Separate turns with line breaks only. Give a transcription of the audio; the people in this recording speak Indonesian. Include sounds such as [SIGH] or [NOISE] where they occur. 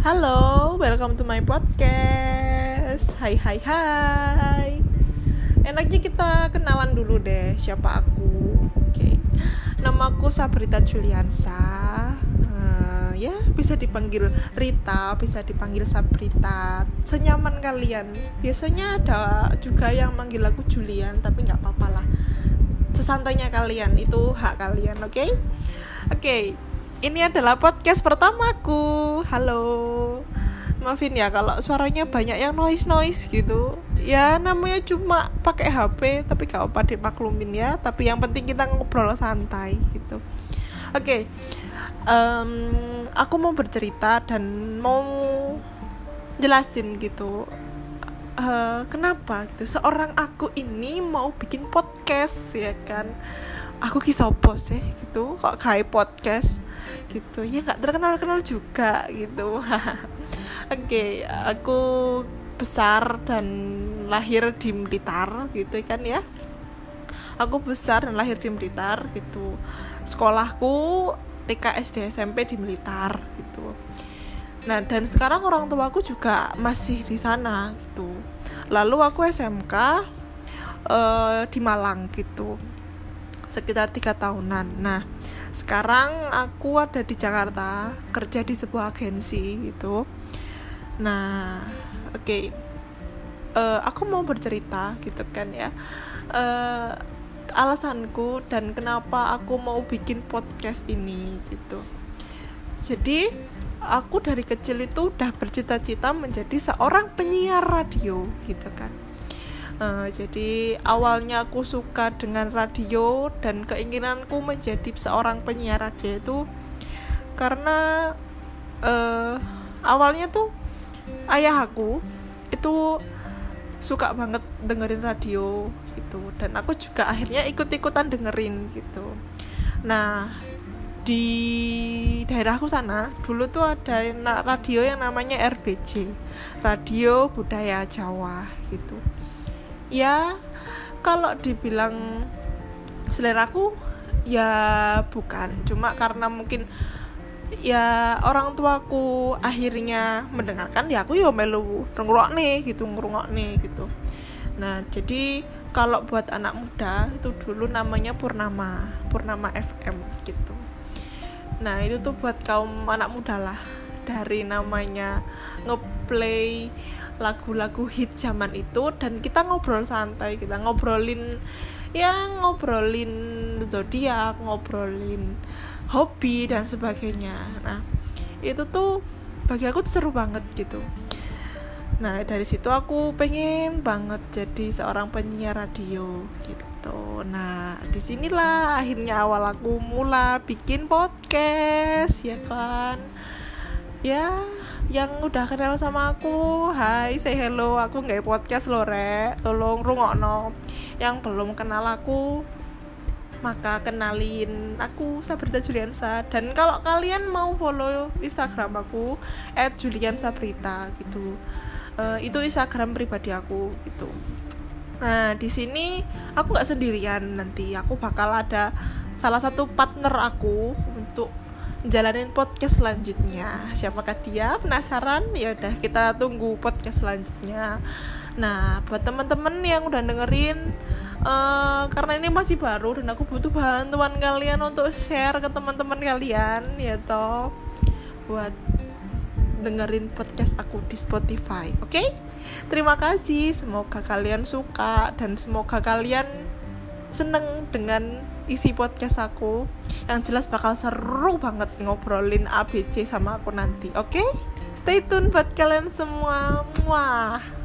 Halo, welcome to my podcast. Hai hai hai. Enaknya kita kenalan dulu deh siapa aku. Oke. Namaku Sabrita Juliansa. Uh, ya, bisa dipanggil Rita, bisa dipanggil Sabrita. Senyaman kalian. Biasanya ada juga yang manggil aku Julian, tapi nggak apa-apa lah. Sesantainya kalian, itu hak kalian, oke? Okay? Oke. Okay ini adalah podcast pertamaku. Halo. Maafin ya kalau suaranya banyak yang noise noise gitu. Ya namanya cuma pakai HP tapi gak apa dimaklumin ya. Tapi yang penting kita ngobrol santai gitu. Oke. Okay. Um, aku mau bercerita dan mau jelasin gitu. Uh, kenapa gitu seorang aku ini mau bikin podcast ya kan aku kisopo sih gitu kok kayak podcast gitu. Ya nggak terkenal kenal juga gitu. [LAUGHS] Oke okay, aku besar dan lahir di Blitar gitu kan ya. Aku besar dan lahir di Blitar gitu. Sekolahku TK SD SMP di Blitar gitu. Nah dan sekarang orang tua aku juga masih di sana gitu. Lalu aku SMK uh, eh, di Malang gitu. Sekitar tiga tahunan. Nah sekarang aku ada di Jakarta kerja di sebuah agensi gitu. Nah oke. Okay. uh, eh, aku mau bercerita gitu kan ya. Uh, alasanku dan kenapa aku mau bikin podcast ini gitu. Jadi aku dari kecil itu udah bercita-cita menjadi seorang penyiar radio gitu kan Uh, jadi awalnya aku suka dengan radio dan keinginanku menjadi seorang penyiar radio itu karena uh, awalnya tuh ayah aku itu suka banget dengerin radio gitu dan aku juga akhirnya ikut-ikutan dengerin gitu. Nah di daerahku sana dulu tuh ada radio yang namanya RBJ Radio Budaya Jawa gitu ya kalau dibilang seleraku ya bukan. Cuma karena mungkin ya orang tuaku akhirnya mendengarkan ya aku ya melu ngerungok nih gitu ngerungok nih gitu. Nah jadi kalau buat anak muda itu dulu namanya Purnama Purnama FM gitu. Nah itu tuh buat kaum anak muda lah. Dari namanya ngeplay lagu-lagu hit zaman itu dan kita ngobrol santai kita ngobrolin ya ngobrolin zodiak ngobrolin hobi dan sebagainya. Nah itu tuh bagi aku seru banget gitu. Nah dari situ aku pengen banget jadi seorang penyiar radio gitu. Nah di sinilah akhirnya awal aku mulai bikin podcast ya kan? Ya yang udah kenal sama aku. Hai say hello. Aku nggak podcast lo re tolong rungokno. Yang belum kenal aku maka kenalin aku Sabrita Juliansa. Dan kalau kalian mau follow Instagram aku @juliansabrita gitu. Uh, itu Instagram pribadi aku gitu. Nah di sini aku nggak sendirian. Nanti aku bakal ada salah satu partner aku untuk jalanin podcast selanjutnya. Siapakah dia? Penasaran? Ya udah kita tunggu podcast selanjutnya. Nah buat teman-teman yang udah dengerin uh, karena ini masih baru dan aku butuh bantuan kalian untuk share ke teman-teman kalian ya toh buat dengerin podcast aku di Spotify oke? Okay? terima kasih semoga kalian suka dan semoga kalian seneng dengan isi podcast aku yang jelas bakal seru banget ngobrolin ABC sama aku nanti oke okay? stay tune buat kalian semua Muah.